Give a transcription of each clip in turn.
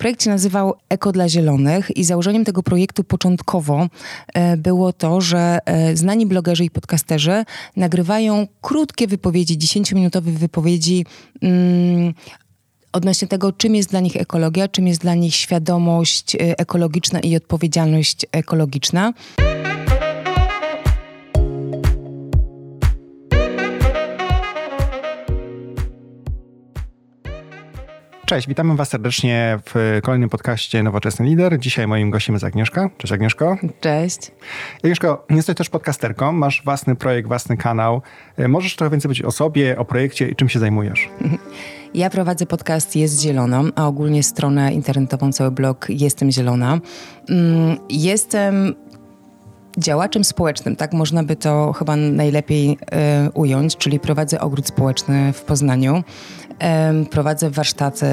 Projekt się nazywał Eko dla Zielonych i założeniem tego projektu początkowo e, było to, że e, znani blogerzy i podcasterzy nagrywają krótkie wypowiedzi, 10-minutowe wypowiedzi mm, odnośnie tego, czym jest dla nich ekologia, czym jest dla nich świadomość e, ekologiczna i odpowiedzialność ekologiczna. Cześć, witamy Was serdecznie w kolejnym podcaście Nowoczesny Lider. Dzisiaj moim gościem jest Agnieszka. Cześć Agnieszko. Cześć. Agnieszko, jesteś też podcasterką, masz własny projekt, własny kanał. E, możesz trochę więcej powiedzieć o sobie, o projekcie i czym się zajmujesz? Ja prowadzę podcast Jest Zielono, a ogólnie stronę internetową, cały blog Jestem Zielona. Mm, jestem działaczem społecznym, tak można by to chyba najlepiej y, ująć, czyli prowadzę ogród społeczny w Poznaniu. Prowadzę warsztaty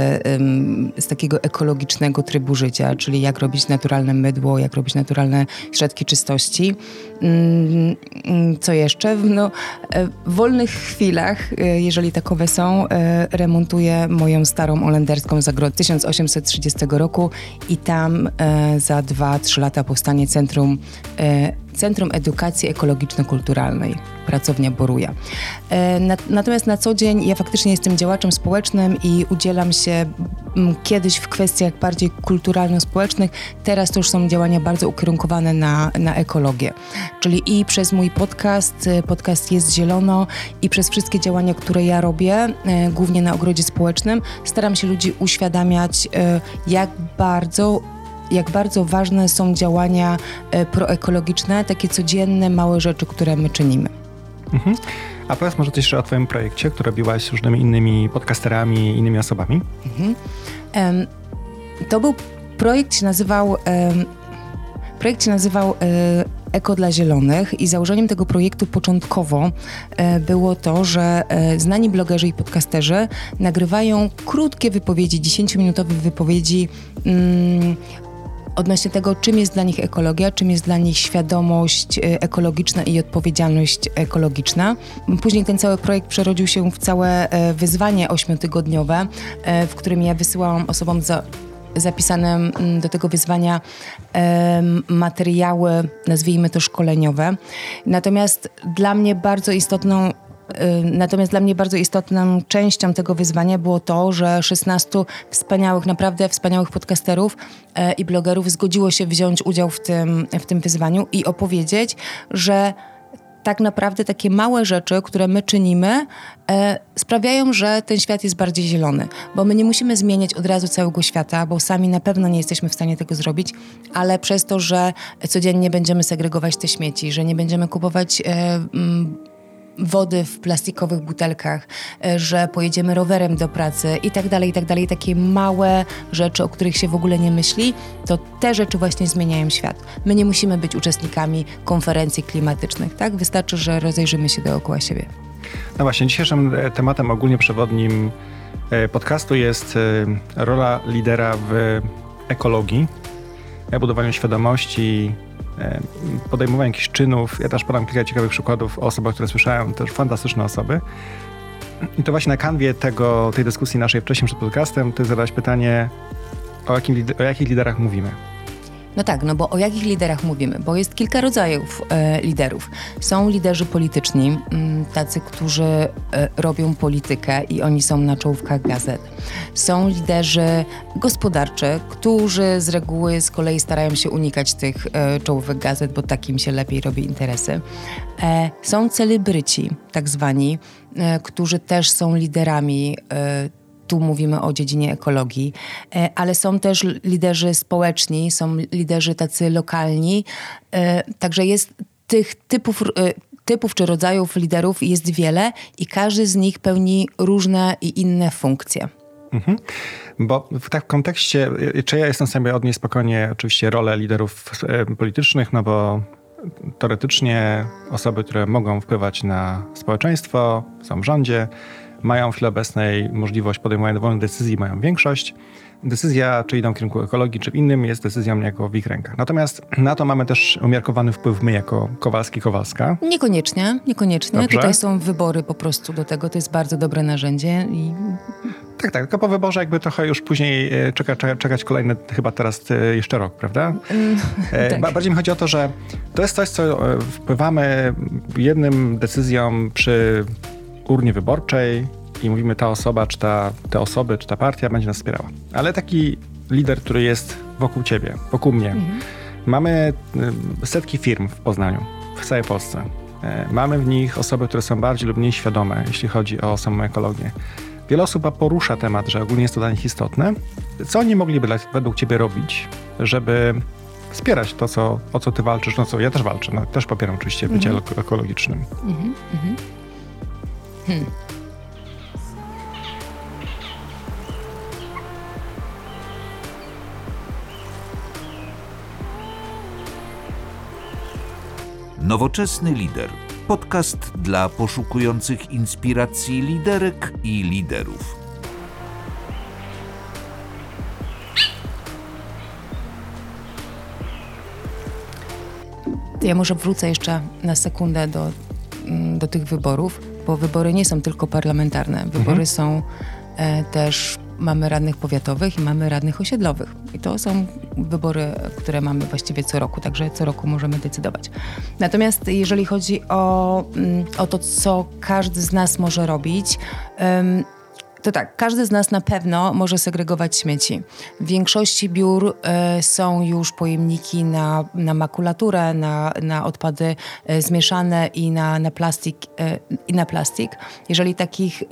z takiego ekologicznego trybu życia, czyli jak robić naturalne mydło, jak robić naturalne środki czystości. Mm, mm, co jeszcze? No, e, w wolnych chwilach, e, jeżeli takowe są, e, remontuję moją starą olenderską zagrodę 1830 roku i tam za 2-3 lata powstanie centrum Centrum Edukacji Ekologiczno-Kulturalnej, pracownia Boruja. E, natomiast na co dzień ja faktycznie jestem działaczem społecznym i udzielam się mm, kiedyś w kwestiach bardziej kulturalno-społecznych, teraz to już są działania bardzo ukierunkowane na, na ekologię. Czyli i przez mój podcast, e, podcast Jest Zielono i przez wszystkie działania, które ja robię, e, głównie na ogrodzie społecznym, staram się ludzi uświadamiać, jak bardzo jak bardzo ważne są działania e, proekologiczne, takie codzienne, małe rzeczy, które my czynimy. Mhm. A powiedz może coś jeszcze o Twoim projekcie, który robiłaś z różnymi innymi podcasterami innymi osobami. Mhm. Um, to był projekt się nazywał um, projekt się nazywał um, Eko dla Zielonych i założeniem tego projektu początkowo e, było to, że e, znani blogerzy i podcasterzy nagrywają krótkie wypowiedzi, 10-minutowe wypowiedzi mm, odnośnie tego, czym jest dla nich ekologia, czym jest dla nich świadomość e, ekologiczna i odpowiedzialność ekologiczna. Później ten cały projekt przerodził się w całe e, wyzwanie ośmiotygodniowe, e, w którym ja wysyłałam osobom za zapisane mm, do tego wyzwania materiały, nazwijmy to szkoleniowe. Natomiast dla mnie bardzo istotną Natomiast dla mnie bardzo istotną częścią tego wyzwania było to, że 16 wspaniałych, naprawdę wspaniałych podcasterów e, i blogerów zgodziło się wziąć udział w tym, w tym wyzwaniu i opowiedzieć, że tak naprawdę takie małe rzeczy, które my czynimy, e, sprawiają, że ten świat jest bardziej zielony. Bo my nie musimy zmieniać od razu całego świata, bo sami na pewno nie jesteśmy w stanie tego zrobić, ale przez to, że codziennie będziemy segregować te śmieci, że nie będziemy kupować. E, m, wody w plastikowych butelkach, e, że pojedziemy rowerem do pracy i tak dalej, i tak dalej. Takie małe rzeczy, o których się w ogóle nie myśli, to te rzeczy właśnie zmieniają świat. My nie musimy być uczestnikami konferencji klimatycznych, tak? Wystarczy, że rozejrzymy się dookoła siebie. No właśnie, dzisiejszym e, tematem ogólnie przewodnim e, podcastu jest rola lidera w ekologii, budowaniu świadomości, podejmowania jakichś czynów. Ja też podam kilka ciekawych przykładów o osobach, które słyszałem, też fantastyczne osoby. I to właśnie na kanwie tego, tej dyskusji naszej wcześniej przed podcastem, ty zadałeś pytanie, o, jakim, o jakich liderach mówimy. No tak, no bo o jakich liderach mówimy? Bo jest kilka rodzajów e, liderów. Są liderzy polityczni, mm, tacy, którzy e, robią politykę i oni są na czołówkach gazet. Są liderzy gospodarczy, którzy z reguły z kolei starają się unikać tych e, czołówek gazet, bo takim się lepiej robi interesy. E, są celebryci, tak zwani, e, którzy też są liderami e, tu mówimy o dziedzinie ekologii, e, ale są też liderzy społeczni, są liderzy tacy lokalni, e, także jest tych typów, e, typów czy rodzajów liderów jest wiele i każdy z nich pełni różne i inne funkcje. Mhm. Bo w tak kontekście, czy ja jestem sobie odnieść spokojnie oczywiście rolę liderów politycznych, no bo teoretycznie osoby, które mogą wpływać na społeczeństwo, są w rządzie, mają w chwili obecnej możliwość podejmowania dowolnych decyzji, mają większość. Decyzja, czy idą w kierunku ekologii, czy w innym, jest decyzją jako w ich rękach. Natomiast na to mamy też umiarkowany wpływ my jako Kowalski-Kowalska. Niekoniecznie, niekoniecznie. Dobrze. Tutaj są wybory po prostu do tego. To jest bardzo dobre narzędzie i Tak, tak, tylko po wyborze jakby trochę już później e, czeka, czeka, czekać kolejny, chyba teraz e, jeszcze rok, prawda? Mm, tak. Bardziej mi chodzi o to, że to jest coś, co wpływamy jednym decyzją przy urnie wyborczej i mówimy ta osoba, czy ta, te osoby, czy ta partia będzie nas wspierała. Ale taki lider, który jest wokół ciebie, wokół mnie. Mhm. Mamy setki firm w Poznaniu, w całej Polsce. Mamy w nich osoby, które są bardziej lub mniej świadome, jeśli chodzi o samą ekologię. Wiele osób porusza temat, że ogólnie jest to dla nich istotne. Co oni mogliby według Ciebie robić, żeby wspierać to, co, o co Ty walczysz? No co, ja też walczę, no, też popieram oczywiście bycie mm -hmm. ekologicznym. Mm -hmm. Hmm. Nowoczesny lider podcast dla poszukujących inspiracji liderek i liderów. Ja może wrócę jeszcze na sekundę do, mm, do tych wyborów, bo wybory nie są tylko parlamentarne. Wybory mhm. są e, też mamy radnych powiatowych i mamy radnych osiedlowych. I to są wybory, które mamy właściwie co roku, także co roku możemy decydować. Natomiast jeżeli chodzi o, mm, o to, co każdy z nas może robić, to tak, każdy z nas na pewno może segregować śmieci. W większości biur y, są już pojemniki na, na makulaturę, na, na odpady y, zmieszane i na, na, plastik, y, i na plastik. Jeżeli takich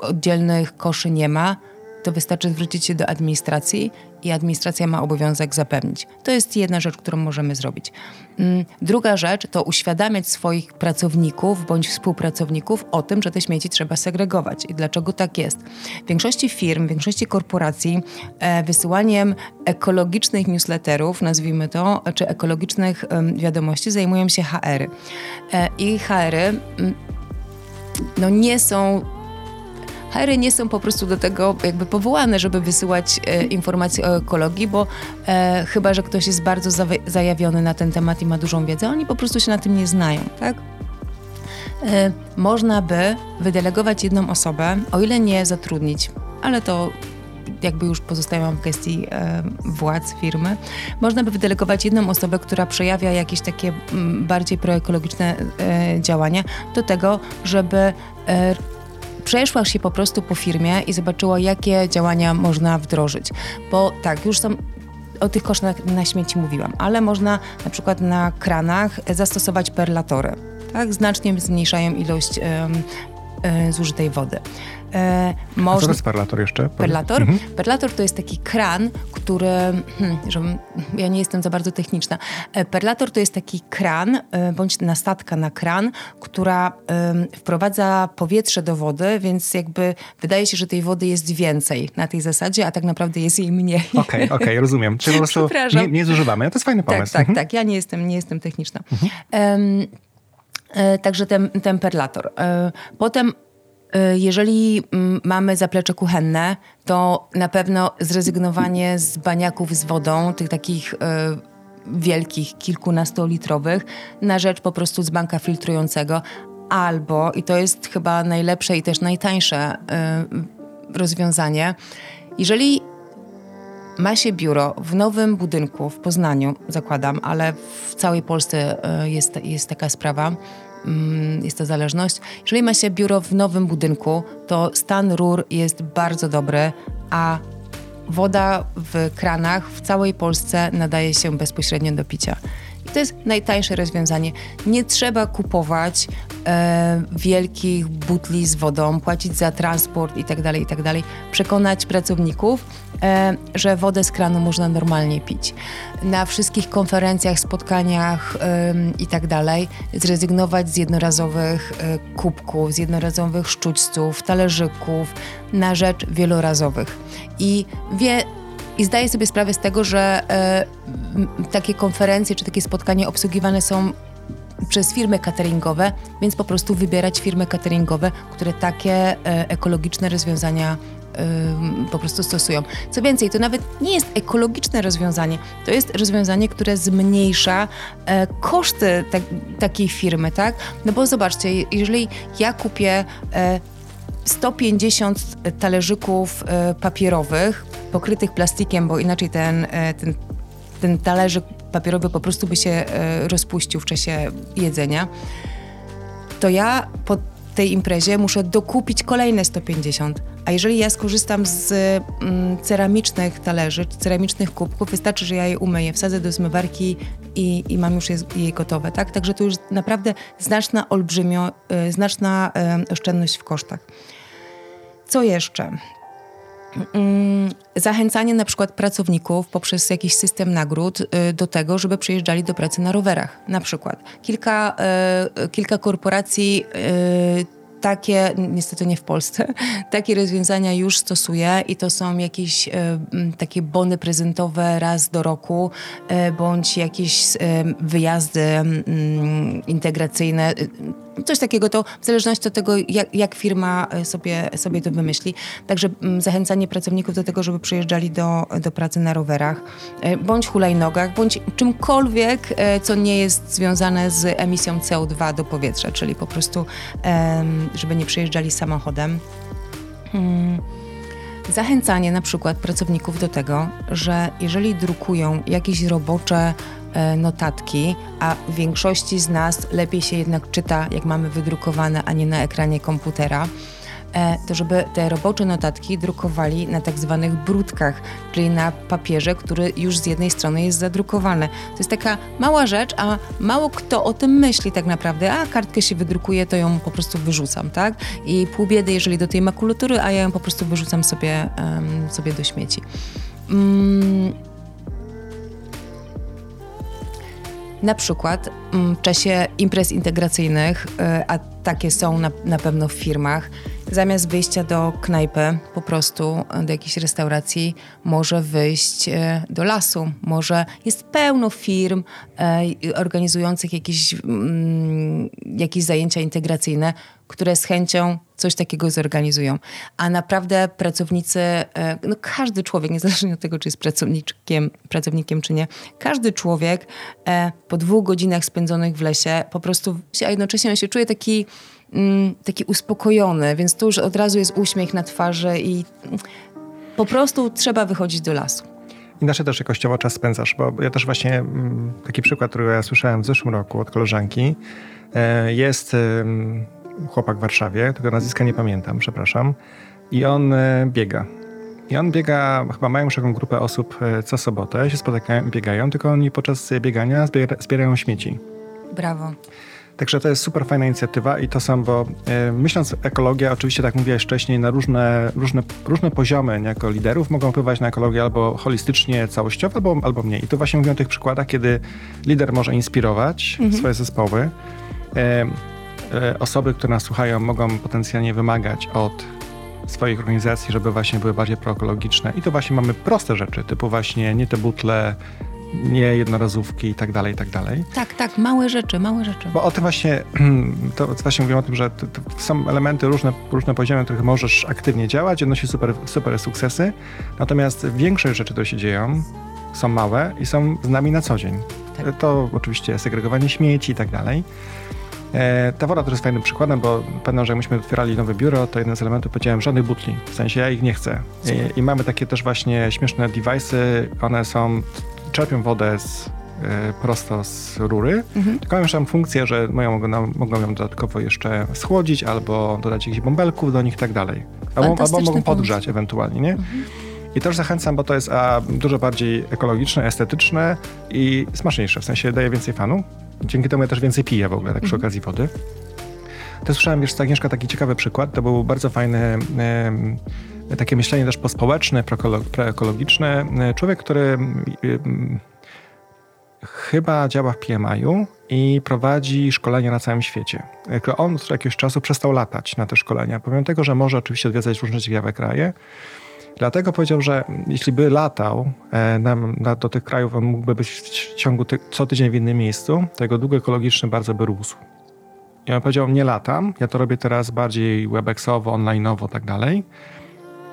oddzielnych koszy nie ma, to wystarczy zwrócić się do administracji i administracja ma obowiązek zapewnić. To jest jedna rzecz, którą możemy zrobić. Mm, druga rzecz to uświadamiać swoich pracowników bądź współpracowników o tym, że te śmieci trzeba segregować i dlaczego tak jest. W większości firm, w większości korporacji e, wysyłaniem ekologicznych newsletterów, nazwijmy to, czy ekologicznych wiadomości zajmują się HR-y. E, I HR-y mm, no nie są HR nie są po prostu do tego jakby powołane, żeby wysyłać e, informacje o ekologii, bo e, chyba, że ktoś jest bardzo zajawiony na ten temat i ma dużą wiedzę, oni po prostu się na tym nie znają, tak? E, można by wydelegować jedną osobę, o ile nie zatrudnić, ale to jakby już pozostają w gestii e, władz firmy, można by wydelegować jedną osobę, która przejawia jakieś takie m, mm, bardziej proekologiczne e, działania do tego, żeby e, przeszła się po prostu po firmie i zobaczyła, jakie działania można wdrożyć. Bo tak, już są o tych kosztach na śmieci mówiłam, ale można na przykład na kranach zastosować perlatory. Tak, znacznie zmniejszają ilość zużytej wody. E, można... A co to jest perlator jeszcze? Perlator? Mhm. Perlator to jest taki kran, który, hmm, ja nie jestem za bardzo techniczna. E, perlator to jest taki kran, e, bądź nastatka na kran, która wprowadza powietrze do wody, więc jakby wydaje się, że tej wody jest więcej na tej zasadzie, a tak naprawdę jest jej mniej. Okej, okay, okej, okay, rozumiem. Czyli po prostu nie, nie zużywamy. To jest fajny pomysł. Tak, tak, mhm. tak. Ja nie jestem, nie jestem techniczna. Mhm. Um, Także ten, ten perlator. Potem Y, jeżeli mm, mamy zaplecze kuchenne, to na pewno zrezygnowanie z baniaków z wodą, tych takich wielkich, kilkunastolitrowych, na rzecz po prostu z banka filtrującego, albo, i to jest chyba najlepsze i też najtańsze rozwiązanie, jeżeli ma się biuro w nowym budynku w Poznaniu, zakładam, ale w całej Polsce jest, jest taka sprawa, jest to zależność. Jeżeli ma się biuro w nowym budynku, to stan rur jest bardzo dobry, a woda w kranach w całej Polsce nadaje się bezpośrednio do picia. To jest najtańsze rozwiązanie. Nie trzeba kupować e, wielkich butli z wodą, płacić za transport itd., tak itd. Tak Przekonać pracowników, e, że wodę z kranu można normalnie pić. Na wszystkich konferencjach, spotkaniach e, itd. Tak zrezygnować z jednorazowych e, kubków, z jednorazowych sztućców, talerzyków na rzecz wielorazowych. I wie, i zdaję sobie sprawę z tego, że e, takie konferencje czy takie spotkania obsługiwane są przez firmy cateringowe, więc po prostu wybierać firmy cateringowe, które takie e, ekologiczne rozwiązania po prostu stosują. Co więcej, to nawet nie jest ekologiczne rozwiązanie, to jest rozwiązanie, które zmniejsza e, koszty te, takiej firmy, tak? No bo zobaczcie, jeżeli ja kupię 150 talerzyków papierowych pokrytych plastikiem, bo inaczej ten, ten, ten talerzyk papierowy po prostu by się rozpuścił w czasie jedzenia, to ja po tej imprezie muszę dokupić kolejne 150. A jeżeli ja skorzystam z mm, ceramicznych talerzy, ceramicznych kubków, wystarczy, że ja je umyję, wsadzę do zmywarki i, i mam już je, je, gotowe, tak? Także to już naprawdę znaczna, olbrzymio, y, znaczna y, oszczędność w kosztach. Co jeszcze? Mm, zachęcanie na przykład pracowników poprzez jakiś system nagród y, do tego, żeby przyjeżdżali do pracy na rowerach. Na przykład kilka, y, kilka korporacji y, takie, niestety nie w Polsce, takie rozwiązania już stosuje i to są jakieś e, takie bony prezentowe raz do roku, e, bądź jakieś e, wyjazdy integracyjne. Coś takiego to w zależności od tego, jak, jak firma sobie, sobie to wymyśli. Także zachęcanie pracowników do tego, żeby przyjeżdżali do, do pracy na rowerach, bądź hulajnogach, bądź czymkolwiek, co nie jest związane z emisją CO2 do powietrza, czyli po prostu żeby nie przyjeżdżali samochodem. Hmm. Zachęcanie na przykład pracowników do tego, że jeżeli drukują jakieś robocze e, notatki, a w większości z nas lepiej się jednak czyta, jak mamy wydrukowane, a nie na ekranie komputera, to żeby te robocze notatki drukowali na tak zwanych brudkach, czyli na papierze, który już z jednej strony jest zadrukowany. To jest taka mała rzecz, a mało kto o tym myśli tak naprawdę. A kartkę się wydrukuje, to ją po prostu wyrzucam, tak? I pół biedy, jeżeli do tej makulatury, a ja ją po prostu wyrzucam sobie, um, sobie do śmieci. Mm. Na przykład mm, w czasie imprez integracyjnych, e, a takie są na, na pewno w firmach, zamiast wyjścia do knajpy, po prostu do jakiejś restauracji, może wyjść e, do lasu. Może jest pełno firm e, organizujących jakieś, mm, jakieś zajęcia integracyjne, które z chęcią coś takiego zorganizują. A naprawdę pracownicy, e, no każdy człowiek, niezależnie od tego, czy jest pracownikiem, pracownikiem czy nie, każdy człowiek po dwóch godzinach spędzonych w lesie po prostu, a jednocześnie on się czuje taki taki uspokojony, więc tu już od razu jest uśmiech na twarzy i po prostu trzeba wychodzić do lasu. Inaczej też jakościowo czas spędzasz, bo ja też właśnie mm, taki przykład, który ja słyszałem w zeszłym roku od koleżanki, e, jest chłopak w Warszawie, tego nazwiska nie pamiętam, przepraszam, i on e, biega. I on biega, chyba mają już taką grupę osób e, co sobotę, się spotykają, biegają, tylko oni podczas biegania zbierają śmieci. Brawo. Także to jest super fajna inicjatywa i to sam, bo y, myśląc ekologia, oczywiście tak mówiłeś wcześniej, na różne, różne, różne poziomy jako liderów mogą wpływać na ekologię albo holistycznie, całościowo, albo, albo mniej. I tu właśnie mówię o tych przykładach, kiedy lider może inspirować mhm. swoje zespoły. Y, y, osoby, które nas słuchają, mogą potencjalnie wymagać od swoich organizacji, żeby właśnie były bardziej proekologiczne. I to właśnie mamy proste rzeczy, typu właśnie nie te butle, nie jednorazówki i tak dalej, i tak dalej. Tak, tak, małe rzeczy, małe rzeczy. Bo o tym właśnie, to właśnie mówimy o tym, że to, to są elementy różne, różne poziomy, w których możesz aktywnie działać, odnosi super, super sukcesy, natomiast większość rzeczy, które się dzieją, są małe i są z nami na co dzień. Tak. To oczywiście segregowanie śmieci i tak dalej. E, ta woda to jest fajnym przykładem, bo pamiętam, że jak myśmy otwierali nowe biuro, to jeden z elementów powiedziałem żadnych butli. W sensie ja ich nie chcę. I, I, mamy takie też właśnie śmieszne device'y. One są czerpią wodę z, e, prosto z rury, mhm. tylko mają tam funkcję, że mają, mogą ją dodatkowo jeszcze schłodzić albo dodać jakichś bąbelków do nich i tak dalej. Albo, albo mogą podgrzać ewentualnie, nie? Mhm. I też zachęcam, bo to jest a, dużo bardziej ekologiczne, estetyczne i smaczniejsze, w sensie daje więcej fanu. Dzięki temu ja też więcej piję w ogóle, tak przy mhm. okazji wody. To słyszałem, wiesz, Agnieszka, taki ciekawy przykład. To był bardzo fajny, takie myślenie też pospołeczne, proekologiczne. Człowiek, który chyba działa w PMI-u i prowadzi szkolenia na całym świecie. On od jakiegoś czasu przestał latać na te szkolenia, pomimo tego, że może oczywiście odwiedzać różne ciekawe kraje. Dlatego powiedział, że jeśli by latał e, na, na, do tych krajów, on mógłby być w ciągu ty, co tydzień w innym miejscu, to jego dług ekologiczny bardzo by rósł. I on powiedział, nie latam, ja to robię teraz bardziej webexowo, onlineowo, tak dalej.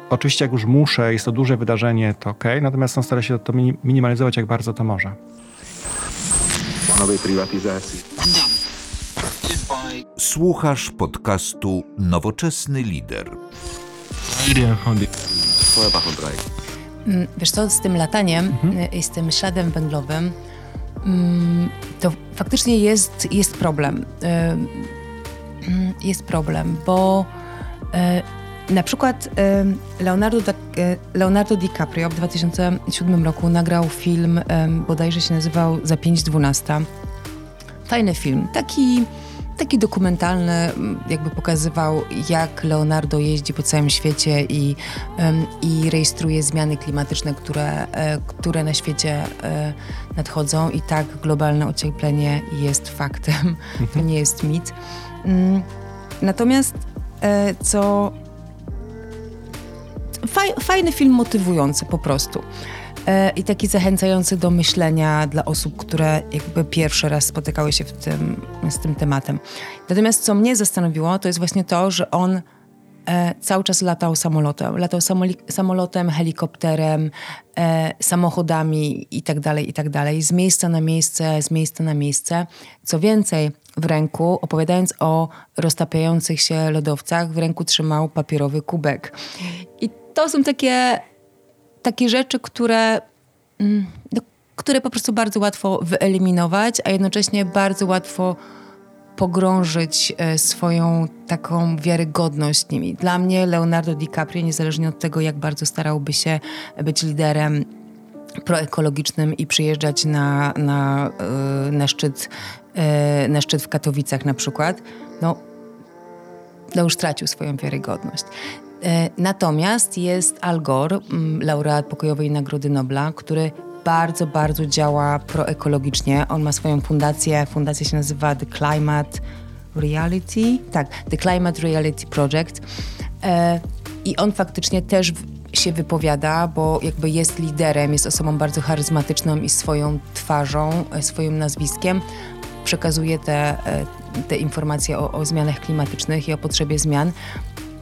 Oczywiście jak już muszę, jest to duże wydarzenie, to ok, natomiast on stara się to minimalizować jak bardzo to może. nowej prywatyzacji. Słuchasz podcastu Nowoczesny Lider. Mm, Wiesz co, z tym lataniem y, i z tym śladem węglowym, to faktycznie jest, jest problem. Jest problem, bo y, na przykład Leonardo, y, Leonardo DiCaprio w 2007 roku nagrał film, bodajże się nazywał Za 5.12. Fajny film, taki, taki dokumentalny, jakby pokazywał, jak Leonardo jeździ po całym świecie i, i rejestruje zmiany klimatyczne, które, e, które na świecie e, nadchodzą. I tak globalne ocieplenie jest faktem, to nie jest mit. Mm, Natomiast e, co faj, fajny film motywujący po prostu. E, I taki zachęcający do myślenia dla osób, które jakby pierwszy raz spotykały się w tym, z tym tematem. Natomiast co mnie zastanowiło, to jest właśnie to, że on e, cały czas latał samolotem. Latał samolotem, helikopterem, e, samochodami tak tak dalej. Z miejsca na miejsce, z miejsca na miejsce. Co więcej, w ręku, opowiadając o roztapiających się lodowcach, w ręku trzymał papierowy kubek. I to są takie, takie rzeczy, które, mm, no, które po prostu bardzo łatwo wyeliminować, a jednocześnie bardzo łatwo pogrążyć e, swoją taką wiarygodność nimi. Dla mnie Leonardo DiCaprio, niezależnie od tego, jak bardzo starałby się być liderem proekologicznym i przyjeżdżać na, na, e, na, szczyt, e, na szczyt w Katowicach na przykład, no, no już stracił swoją wiarygodność. E, Natomiast jest Al Gore, laureat pokojowej Nagrody Nobla, który bardzo, bardzo działa proekologicznie. On ma swoją fundację, fundacja się nazywa The Climate Reality, tak, The Climate Reality Project. E, I on faktycznie też się wypowiada, bo jakby jest liderem, jest osobą bardzo charyzmatyczną i swoją twarzą, e, swoim nazwiskiem przekazuje te, te informacje o, o zmianach klimatycznych i o potrzebie zmian.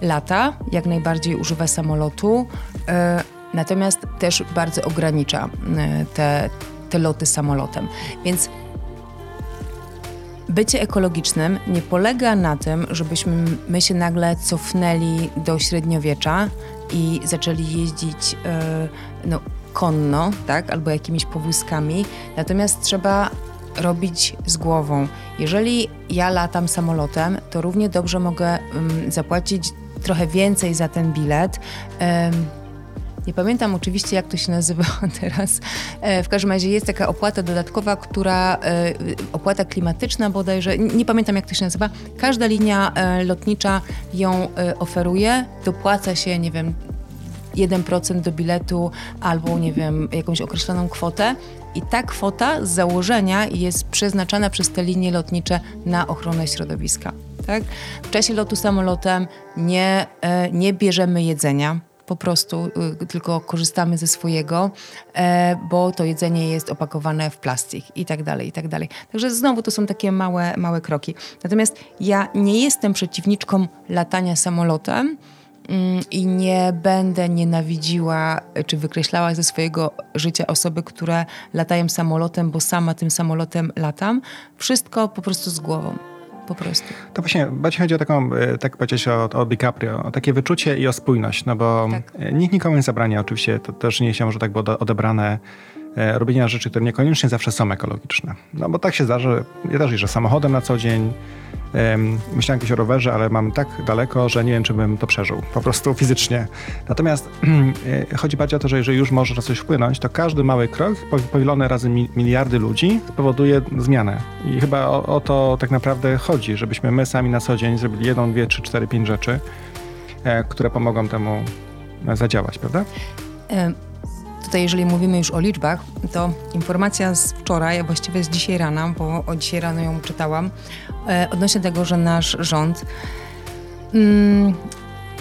Lata, jak najbardziej używa samolotu, e, natomiast też bardzo ogranicza e, te, te loty samolotem. Więc bycie ekologicznym nie polega na tym, żebyśmy my się nagle cofnęli do średniowiecza i zaczęli jeździć e, no, konno, tak, albo jakimiś powózkami. Natomiast trzeba robić z głową. Jeżeli ja latam samolotem, to równie dobrze mogę mm, zapłacić trochę więcej za ten bilet. Nie pamiętam oczywiście, jak to się nazywa teraz. E, W każdym razie jest taka opłata dodatkowa, która, e, opłata klimatyczna bodajże, nie pamiętam jak to się nazywa. Każda linia e, lotnicza ją oferuje, dopłaca się, nie wiem, 1% do biletu albo, nie wiem, jakąś określoną kwotę. I ta kwota z założenia jest przeznaczana przez te linie lotnicze na ochronę środowiska. Tak? W czasie lotu samolotem nie, e, nie bierzemy jedzenia, po prostu y, tylko korzystamy ze swojego, e, bo to jedzenie jest opakowane w plastik i tak dalej, i tak dalej. Także znowu to są takie małe, małe kroki. Natomiast ja nie jestem przeciwniczką latania samolotem, i nie będę nienawidziła y, czy wykreślała ze swojego życia osoby, które latają samolotem, bo sama tym samolotem latam. Wszystko po prostu z głową. Po prostu. To właśnie bardziej chodzi o taką, e, tak powiedzieć o, o DiCaprio, o takie wyczucie i o spójność, no bo Tak. e, nikt nikomu nie zabrania oczywiście, to też nie się może tak było ode- odebrane e, robienia rzeczy, które niekoniecznie zawsze są ekologiczne. No bo tak się zdarza, że ja też jeżdżę samochodem na co dzień, myślałem kiedyś o rowerze, ale mam tak daleko, że nie wiem, czy bym to przeżył, po prostu fizycznie. Natomiast e, chodzi bardziej o to, że jeżeli już może na coś wpłynąć, to każdy mały krok, po- powielony razy mi, miliardy ludzi, spowoduje zmianę. I chyba o, o to tak naprawdę chodzi, żebyśmy my sami na co dzień zrobili jedną, dwie, trzy, cztery, pięć rzeczy, e, które pomogą temu e, zadziałać, prawda? Tutaj, jeżeli mówimy już o liczbach, to informacja z wczoraj, a właściwie z dzisiaj rana, bo o dzisiaj rano ją czytałam, e, odnośnie tego, że nasz rząd mm,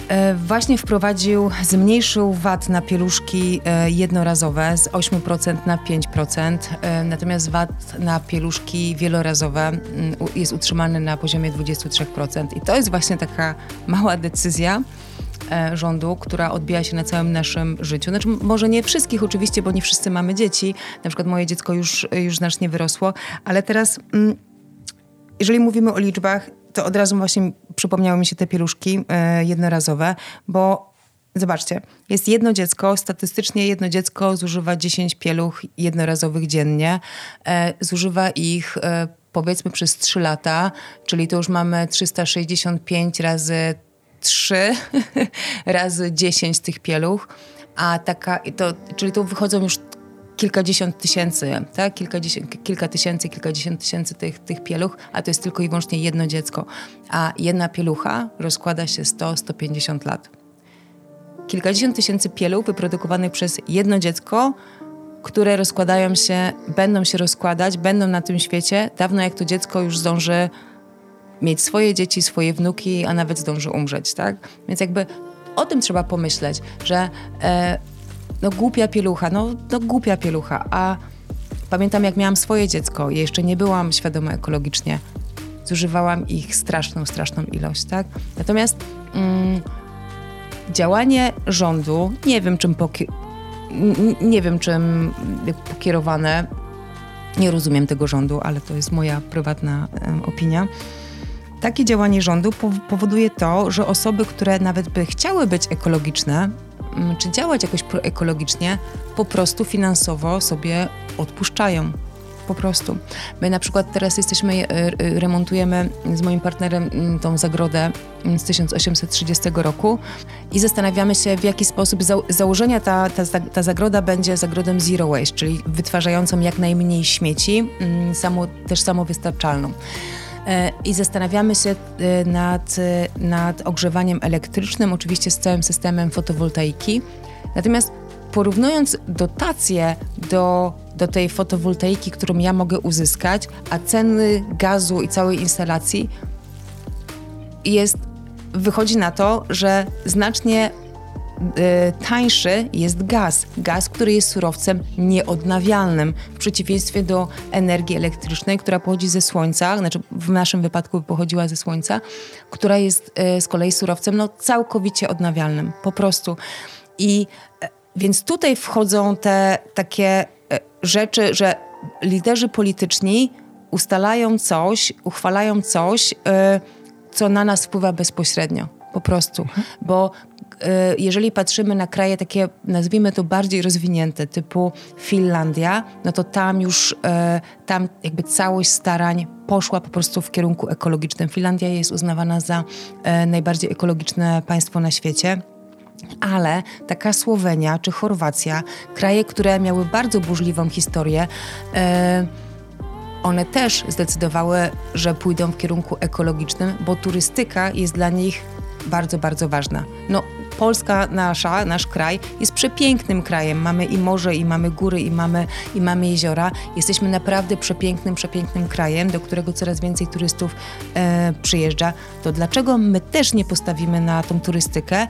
e, właśnie wprowadził, zmniejszył VAT na pieluszki e, jednorazowe z 8% na 5%, e, natomiast VAT na pieluszki wielorazowe mm, u- jest utrzymany na poziomie 23%. I to jest właśnie taka mała decyzja, rządu, która odbija się na całym naszym życiu. Znaczy, może nie wszystkich oczywiście, bo nie wszyscy mamy dzieci. Na przykład moje dziecko już, już znacznie wyrosło, ale teraz, mm, jeżeli mówimy o liczbach, to od razu właśnie przypomniały mi się te pieluszki e, jednorazowe, bo zobaczcie, jest jedno dziecko, statystycznie jedno dziecko zużywa 10 pieluch jednorazowych dziennie. E, zużywa ich e, powiedzmy przez 3 lata, czyli to już mamy 365 razy 3 razy 10 tych pieluch, a taka, to, czyli to wychodzą już kilkadziesiąt tysięcy, tak? Kilkadziesiąt, kilka tysięcy, kilkadziesiąt tysięcy tych, tych pieluch, a to jest tylko i wyłącznie jedno dziecko. A jedna pielucha rozkłada się 100-150 lat. Kilkadziesiąt tysięcy pieluch wyprodukowanych przez jedno dziecko, które rozkładają się, będą się rozkładać, będą na tym świecie, dawno jak to dziecko już zdąży mieć swoje dzieci, swoje wnuki, a nawet zdąży umrzeć, tak? Więc jakby o tym trzeba pomyśleć, że e, no głupia pielucha, no, no głupia pielucha, a pamiętam jak miałam swoje dziecko i jeszcze nie byłam świadoma ekologicznie, zużywałam ich straszną, straszną ilość, tak? Natomiast mm, działanie rządu, nie wiem czym poki- nie wiem czym pokierowane, nie rozumiem tego rządu, ale to jest moja prywatna opinia. Takie działanie rządu powoduje to, że osoby, które nawet by chciały być ekologiczne, Mm, czy działać jakoś ekologicznie, po prostu finansowo sobie odpuszczają. Po prostu. My na przykład teraz jesteśmy, e, remontujemy z moim partnerem mm, tą zagrodę mm, z 1830 roku i zastanawiamy się, w jaki sposób za, założenia ta, ta, ta zagroda będzie zagrodem zero waste, czyli wytwarzającą jak najmniej śmieci, samo, też samowystarczalną. I zastanawiamy się e, nad, e, nad ogrzewaniem elektrycznym, oczywiście z całym systemem fotowoltaiki. Natomiast porównując dotacje do, do tej fotowoltaiki, którą ja mogę uzyskać, a ceny gazu i całej instalacji jest, wychodzi na to, że znacznie E, tańszy jest gaz. Gaz, który jest surowcem nieodnawialnym, w przeciwieństwie do energii elektrycznej, która pochodzi ze słońca, znaczy w naszym wypadku pochodziła ze słońca, która jest e, z kolei surowcem no, całkowicie odnawialnym, po prostu. I e, więc tutaj wchodzą te takie rzeczy, że liderzy polityczni ustalają coś, uchwalają coś, co na nas wpływa bezpośrednio. Po prostu. Mhm. Bo E, jeżeli patrzymy na kraje takie, nazwijmy to bardziej rozwinięte, typu Finlandia, no to tam już, e, tam jakby całość starań poszła po prostu w kierunku ekologicznym. Finlandia jest uznawana za e, najbardziej ekologiczne państwo na świecie. Ale taka Słowenia czy Chorwacja, kraje, które miały bardzo burzliwą historię, one też zdecydowały, że pójdą w kierunku ekologicznym, bo turystyka jest dla nich bardzo, bardzo ważna. No, Polska nasza, nasz kraj jest przepięknym krajem. Mamy i morze, i mamy góry, i mamy, i mamy jeziora. Jesteśmy naprawdę przepięknym, przepięknym krajem, do którego coraz więcej turystów e, przyjeżdża. To dlaczego my też nie postawimy na tą turystykę,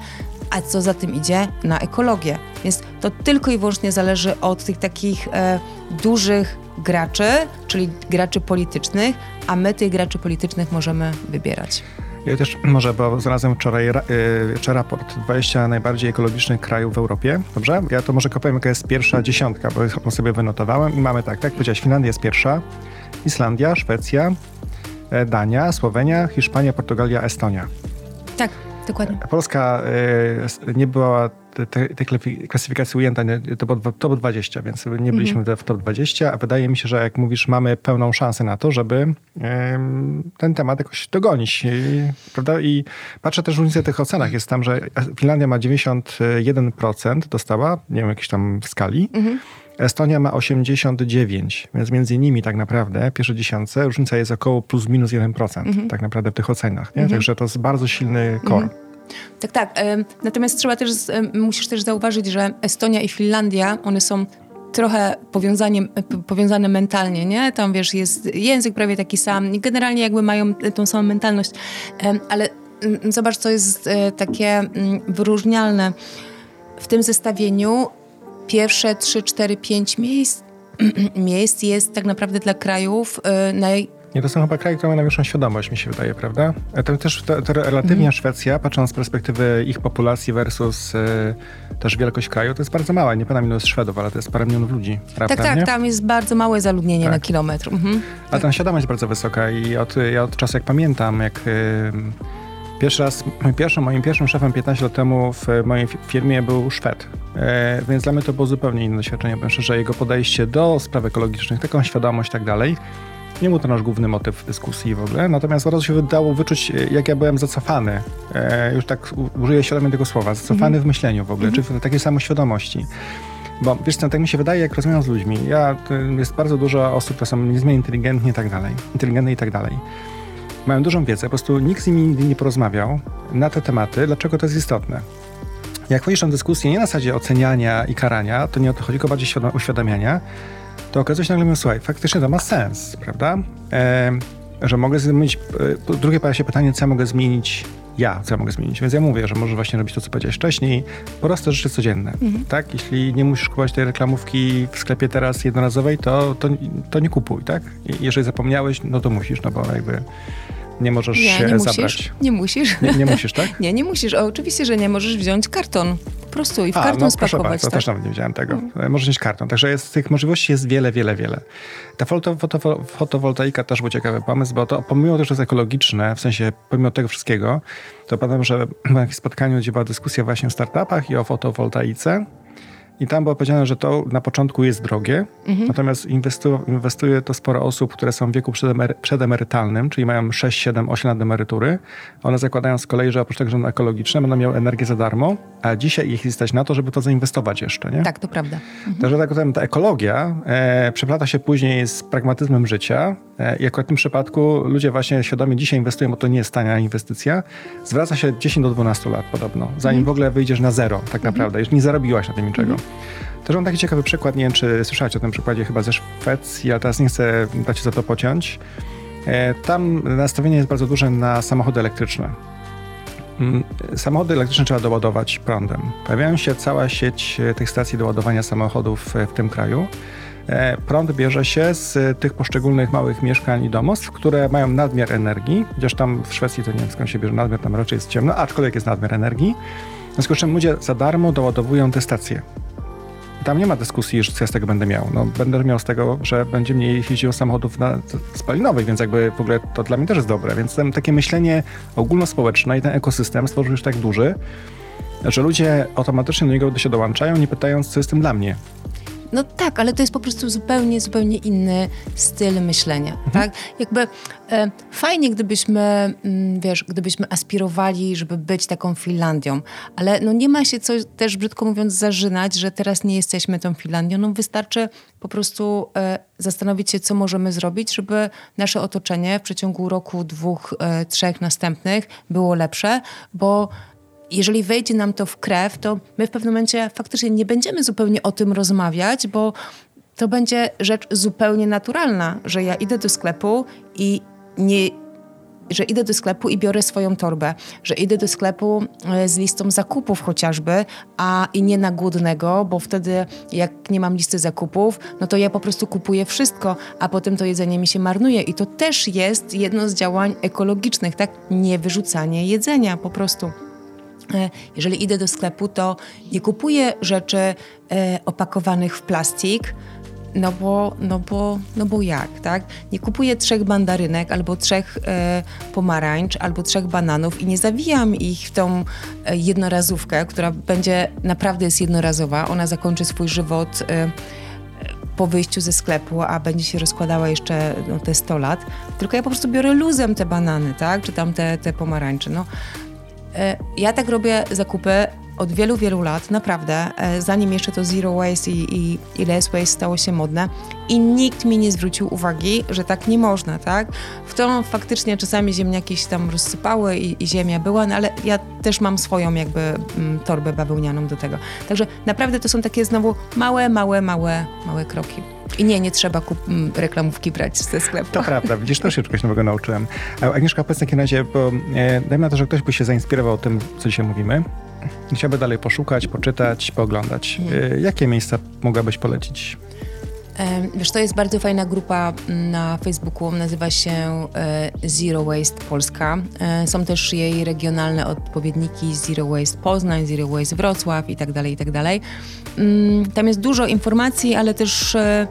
a co za tym idzie, na ekologię? Więc to tylko i wyłącznie zależy od tych takich e, dużych graczy, czyli graczy politycznych, a my tych graczy politycznych możemy wybierać. Ja też może, bo znalazłem wczoraj jeszcze raport 20 najbardziej ekologicznych krajów w Europie. Dobrze? Ja to może kopałem, jaka jest pierwsza dziesiątka, bo sobie wynotowałem i mamy tak, tak powiedziałeś, Finlandia jest pierwsza, Islandia, Szwecja, e, Dania, Słowenia, Hiszpania, Portugalia, Estonia. Tak, dokładnie. Polska y, nie była tej klasyfikacji ujęta, to było top 20, więc nie byliśmy mhm. w top 20, a wydaje mi się, że jak mówisz, mamy pełną szansę na to, żeby ten temat jakoś dogonić. Prawda? I patrzę też różnicę w tych ocenach. Jest tam, że Finlandia ma 91% dostała, nie wiem, jakiejś tam w skali. Mhm. Estonia ma 89, więc między nimi tak naprawdę pierwsze dziesiątce różnica jest około plus minus 1% mhm. tak naprawdę w tych ocenach. Nie? Mhm. Także to jest bardzo silny core. Mhm. Tak, tak. Natomiast trzeba też, musisz też zauważyć, że Estonia i Finlandia, one są trochę powiązanie, powiązane mentalnie, nie? Tam wiesz, jest język prawie taki sam, generalnie jakby mają tą samą mentalność, ale zobacz, co jest e, takie wyróżnialne w tym zestawieniu. Pierwsze 3, 4, 5 miejsc, miejsc jest tak naprawdę dla krajów e, naj, Nie, to są chyba kraje, które mają najwyższą świadomość, mi się wydaje, prawda? To też to, to relatywnie mm. Szwecja, patrząc z perspektywy ich populacji versus y, też wielkość kraju, to jest bardzo mała. Nie pamiętam jest Szwedów, ale to jest parę milionów ludzi, prawda? Tak, tak, nie? tam jest bardzo małe zaludnienie tak. na kilometr. Mhm. A tam świadomość jest bardzo wysoka i od, ja od czasu, jak pamiętam, jak... Y, Pierwszy raz, pierwszym, moim pierwszym szefem 15 lat temu w mojej firmie był Szwed. E, więc dla mnie to było zupełnie inne doświadczenie, powiem szczerze, jego podejście do spraw ekologicznych, taką świadomość i tak dalej. Nie był to nasz główny motyw dyskusji w ogóle, natomiast od razu się wydało wyczuć, jak ja byłem zacofany, e, już tak użyję świadomie tego słowa, zacofany mm. w myśleniu w ogóle, mm. czy w takiej samoświadomości. Bo wiesz co, tak mi się wydaje, jak rozmawiam z ludźmi, ja, jest bardzo dużo osób, które są niezmiernie inteligentne i tak dalej, inteligentne i tak dalej. Mają dużą wiedzę, po prostu nikt z nimi nigdy nie porozmawiał na te tematy, dlaczego to jest istotne. Jak wchodzisz na dyskusję nie na zasadzie oceniania i karania, to nie o to chodzi, tylko bardziej uświadamiania, to okazuje się nagle, mówię, słuchaj, faktycznie to ma sens, prawda? E, że mogę zmienić, e, drugie pojawia się pytanie, co ja mogę zmienić ja, co ja mogę zmienić. Więc ja mówię, że możesz właśnie robić to, co powiedziałeś wcześniej, proste rzeczy codzienne, mhm. tak? Jeśli nie musisz kupować tej reklamówki w sklepie teraz jednorazowej, to, to, to nie kupuj, tak? jeżeli zapomniałeś, no to musisz, no bo jakby nie możesz nie, się nie zabrać. Musisz, nie musisz. Nie, nie musisz, tak? nie, nie musisz. O, oczywiście, że nie możesz wziąć karton. Po prostu i w A, karton no, spakować. Bardzo, tak? też nawet nie wiedziałem tego. Mhm. Możesz wziąć karton. Także jest, tych możliwości jest wiele, wiele, wiele. Ta foto, foto, fotowoltaika też był ciekawy pomysł, bo to pomimo tego, że jest ekologiczne, w sensie pomimo tego wszystkiego, to pamiętam, że na jakimś spotkaniu, gdzie była dyskusja właśnie o startupach i o fotowoltaice, i tam było powiedziane, że to na początku jest drogie, mhm. natomiast inwestu, inwestuje to sporo osób, które są w wieku przedemery, przedemerytalnym, czyli mają 6, 7, 8 lat emerytury. One zakładają z kolei, że oprócz tego, że są ekologiczne, będą miały energię za darmo, a dzisiaj ich stać na to, żeby to zainwestować jeszcze. Nie? Tak, to prawda. Mhm. Także tak, ta ekologia e, przeplata się później z pragmatyzmem życia e, i akurat w tym przypadku ludzie właśnie świadomie dzisiaj inwestują, bo to nie jest tania inwestycja. Zwraca się 10 do 12 lat podobno, zanim mhm. w ogóle wyjdziesz na zero tak mhm. naprawdę, już nie zarobiłaś na tym niczego. Też mam taki ciekawy przykład, nie wiem czy słyszałeś o tym przykładzie chyba ze Szwecji, ale teraz nie chcę dać za to pociąć. E, tam nastawienie jest bardzo duże na samochody elektryczne. Mm, samochody elektryczne trzeba doładować prądem. Pojawiają się cała sieć e, tych stacji doładowania samochodów w tym kraju. E, prąd bierze się z tych poszczególnych małych mieszkań i domostw, które mają nadmiar energii, chociaż tam w Szwecji to nie wiem skąd się bierze nadmiar, tam raczej jest ciemno, aczkolwiek jest nadmiar energii. W związku z czym ludzie za darmo doładowują te stacje tam nie ma dyskusji, że co ja z tego będę miał. No, będę miał z tego, że będzie mniej jeździło samochodów na, spalinowych, więc jakby w ogóle to dla mnie też jest dobre. Więc tam takie myślenie ogólnospołeczne i ten ekosystem stworzył już tak duży, że ludzie automatycznie do niego się dołączają, nie pytając, co jest tym dla mnie. No tak, ale to jest po prostu zupełnie, zupełnie inny styl myślenia, mhm. tak? Jakby e, fajnie, gdybyśmy, m, mm, wiesz, gdybyśmy aspirowali, żeby być taką Finlandią, ale no nie ma się co też, brzydko mówiąc, zażynać, że teraz nie jesteśmy tą Finlandią. No wystarczy po prostu e, zastanowić się, co możemy zrobić, żeby nasze otoczenie w przeciągu roku, dwóch, e, trzech następnych było lepsze, bo jeżeli wejdzie nam to w krew, to my w pewnym momencie faktycznie nie będziemy zupełnie o tym rozmawiać, bo to będzie rzecz zupełnie naturalna, że ja idę do sklepu i nie że idę do sklepu i biorę swoją torbę, że idę do sklepu e, z listą zakupów chociażby, a i nie na głodnego, bo wtedy jak nie mam listy zakupów, no to ja po prostu kupuję wszystko, a potem to jedzenie mi się marnuje i to też jest jedno z działań ekologicznych, tak? Nie wyrzucanie jedzenia po prostu. E, jeżeli idę do sklepu, to nie kupuję rzeczy e, opakowanych w plastik, no bo, no bo, no bo jak, tak? Nie kupuję trzech mandarynek, albo trzech e, pomarańcz, albo trzech bananów i nie zawijam ich w tą jednorazówkę, która będzie, naprawdę jest jednorazowa. Ona zakończy swój żywot po wyjściu ze sklepu, a będzie się rozkładała jeszcze no, te 100 lat. Tylko ja po prostu biorę luzem te banany, tak? Czy tam te, te pomarańcze. No, ja tak robię zakupy od wielu, wielu lat, naprawdę, e, zanim jeszcze to zero waste i, i, i less waste stało się modne i nikt mi nie zwrócił uwagi, że tak nie można, tak? W to faktycznie czasami ziemniaki się tam rozsypały i, i ziemia była, no ale ja też mam swoją jakby m, mm, torbę bawełnianą do tego. Także naprawdę to są takie znowu małe, małe, małe, małe kroki. I nie, nie trzeba kup- reklamówki brać ze sklepu. To prawda, widzisz, też się czegoś nowego nauczyłem. Agnieszka, powiedz takim razie, bo e, dajmy na to, że ktoś by się zainspirował tym, co dzisiaj mówimy. Chciałby dalej poszukać, poczytać, pooglądać. E, jakie miejsca mogłabyś polecić? Wiesz, to jest bardzo fajna grupa na Facebooku, nazywa się e, Zero Waste Polska. E, są też jej regionalne odpowiedniki Zero Waste Poznań, Zero Waste Wrocław i tak dalej, i tak dalej. Mm, tam jest dużo informacji, ale też e,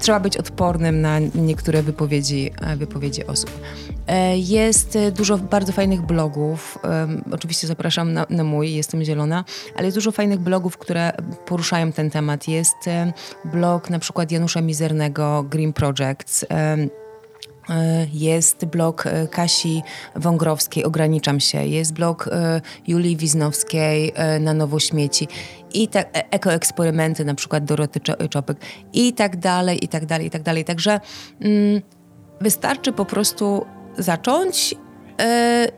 trzeba być odpornym na niektóre wypowiedzi, wypowiedzi osób. Jest dużo bardzo fajnych blogów. Oczywiście zapraszam na, na, mój, jestem zielona, ale jest dużo fajnych blogów, które poruszają ten temat. Jest blog na przykład Janusza Mizernego, Green Projects. Jest blog Kasi Wągrowskiej, Ograniczam się. Jest blog Julii Wiznowskiej na Nowo Śmieci. I tak, e, ekoeksperymenty, na przykład Doroty Czopyk. I tak dalej, i tak dalej, i tak dalej. Także mm, wystarczy po prostu zacząć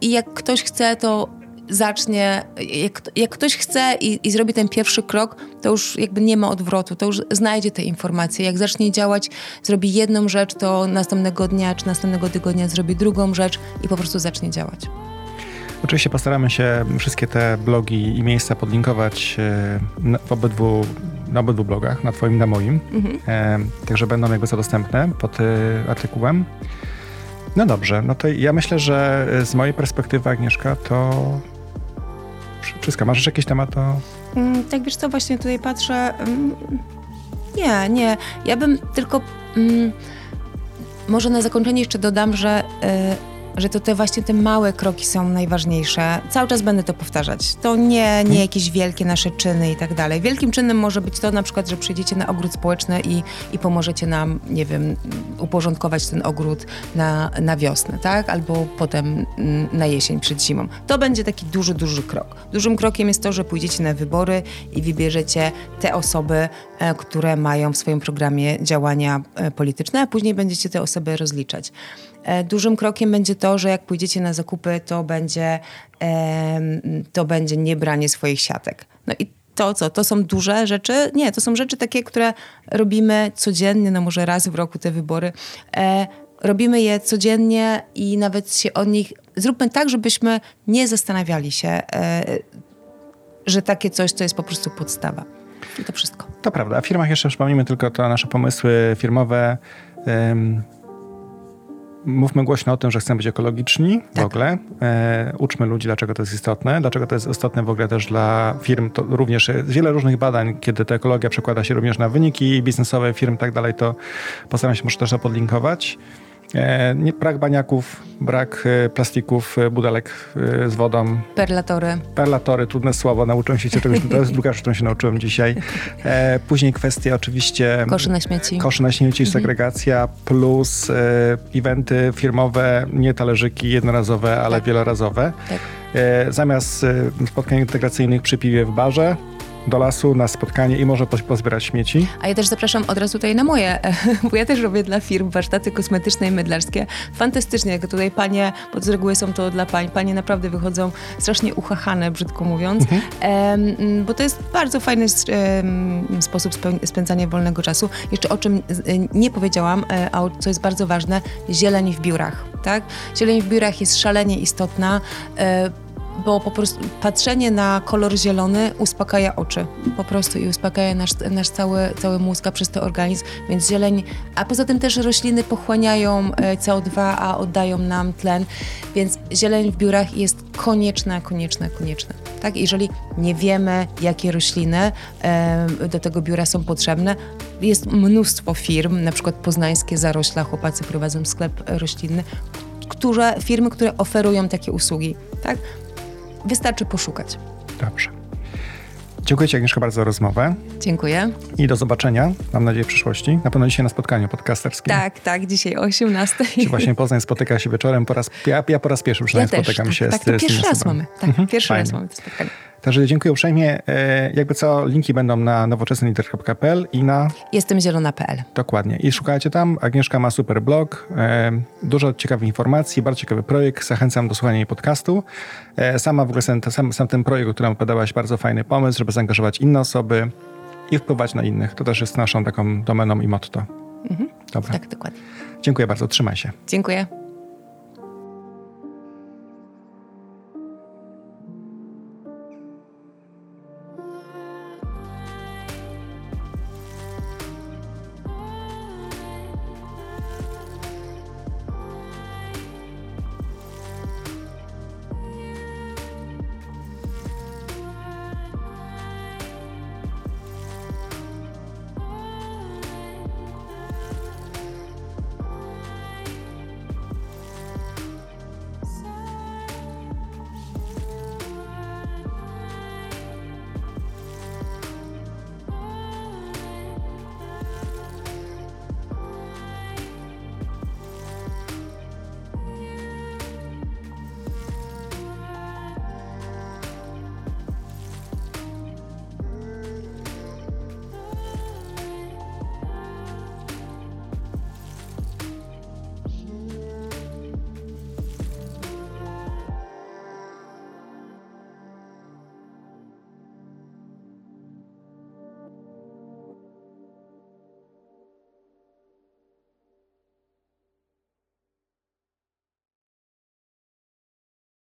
i jak ktoś chce, to zacznie, jak, jak ktoś chce i, i, zrobi ten pierwszy krok, to już jakby nie ma odwrotu, to już znajdzie te informacje. Jak zacznie działać, zrobi jedną rzecz, to następnego dnia czy następnego tygodnia zrobi drugą rzecz i po prostu zacznie działać. Oczywiście postaramy się wszystkie te blogi i miejsca podlinkować e, w obydwu, na obydwu blogach, na twoim i na moim. Mhm. E, także będą jakby co dostępne pod e, artykułem. No dobrze, no to ja myślę, że z mojej perspektywy, Agnieszka, to wszystko. Masz jakiś temat? To... Mm, tak, wiesz co, właśnie tutaj patrzę. Mm, nie, nie. Ja bym tylko... Mm, może na zakończenie jeszcze dodam, że... Że to te właśnie te małe kroki są najważniejsze. Cały czas będę to powtarzać. To nie, nie mhm. jakieś wielkie nasze czyny i tak dalej. Wielkim czynem może być to na przykład, że przyjdziecie na ogród społeczny i, i pomożecie nam, nie wiem, uporządkować ten ogród na, na wiosnę, tak? Albo potem mm, na jesień przed zimą. To będzie taki duży, duży krok. Dużym krokiem jest to, że pójdziecie na wybory i wybierzecie te osoby, e, które mają w swoim programie działania e, polityczne, a później będziecie te osoby rozliczać. E, dużym krokiem będzie to, że jak pójdziecie na zakupy, to będzie, to będzie niebranie swoich siatek. No i to co? To są duże rzeczy? Nie, to są rzeczy takie, które robimy codziennie, no może raz w roku te wybory. E, robimy je codziennie i nawet się o nich... Zróbmy tak, żebyśmy nie zastanawiali się, e, że takie coś to jest po prostu podstawa. I to wszystko. To prawda. A w firmach jeszcze przypomnijmy tylko to nasze pomysły firmowe mówmy głośno o tym, że chcemy być ekologiczni tak. w ogóle. E, uczmy ludzi, dlaczego to jest istotne, dlaczego to jest istotne w ogóle też dla firm. To również jest wiele różnych badań, kiedy ta ekologia przekłada się również na wyniki biznesowe firm i tak dalej, to postaram się może też to podlinkować. E, nie, brak baniaków, brak e, plastików, e, budelek z wodą. Perlatory. Perlatory, trudne słowo, nauczyłem się czegoś, to jest druga rzecz, którą się nauczyłem dzisiaj. Później kwestie oczywiście... Koszy na śmieci. Koszy na śmieci, mhm. segregacja, plus eventy firmowe, nie talerzyki jednorazowe, ale tak. wielorazowe. Tak. Zamiast spotkań integracyjnych przy piwie w barze, do lasu na spotkanie i może pozbierać śmieci. A ja też zapraszam od razu tutaj na moje, bo ja też robię dla firm warsztaty kosmetyczne i mydlarskie. Fantastycznie, jak tutaj panie, bo z reguły są to dla pań, panie naprawdę wychodzą strasznie uchachane, brzydko mówiąc, mhm. bo to jest bardzo fajny sposób spędzania wolnego czasu. Jeszcze o czym nie powiedziałam, e, a co jest bardzo ważne, zieleń w biurach. Tak? Zieleń w biurach jest szalenie istotna. Bo po prostu patrzenie na kolor zielony uspokaja oczy po prostu i uspokaja nasz, nasz cały, cały mózg, a przez to organizm, więc zieleń, a poza tym też rośliny pochłaniają e, CO2, a oddają nam tlen, więc zieleń w biurach jest konieczna, konieczna, konieczna. Tak? Jeżeli nie wiemy, jakie rośliny e, do tego biura są potrzebne, jest mnóstwo firm, na przykład poznańskie zarośla, chłopacy prowadzą sklep roślinny, które, firmy, które oferują takie usługi. Tak? Wystarczy poszukać. Dobrze. Dziękuję Ci Agnieszka bardzo za rozmowę. Dziękuję. I do zobaczenia, mam nadzieję, w przyszłości. Na pewno dzisiaj na spotkaniu podcasterskim. Tak, tak, dzisiaj o 18. Czy właśnie Poznań spotyka się wieczorem. Po raz, ja, ja po raz pierwszy przynajmniej ja spotykam tak, się tak, z, tak, to pierwszy raz mamy. Tak, mhm, pierwszy fajnie. raz mamy to spotkanie. Także dziękuję uprzejmie. E, jakby co, linki będą na nowoczesnylider.pl i na... Jestemzielona.pl. Dokładnie. I szukajcie tam. Agnieszka ma super blog, e, dużo ciekawych informacji, bardzo ciekawy projekt. Zachęcam do słuchania jej podcastu. E, sama w ogóle sam, sam, sam ten projekt, o którym opowiadałaś, bardzo fajny pomysł, żeby zaangażować inne osoby i wpływać na innych. To też jest naszą taką domeną i motto. Mhm. Dobra. Tak, dokładnie. Dziękuję bardzo. Trzymaj się. Dziękuję.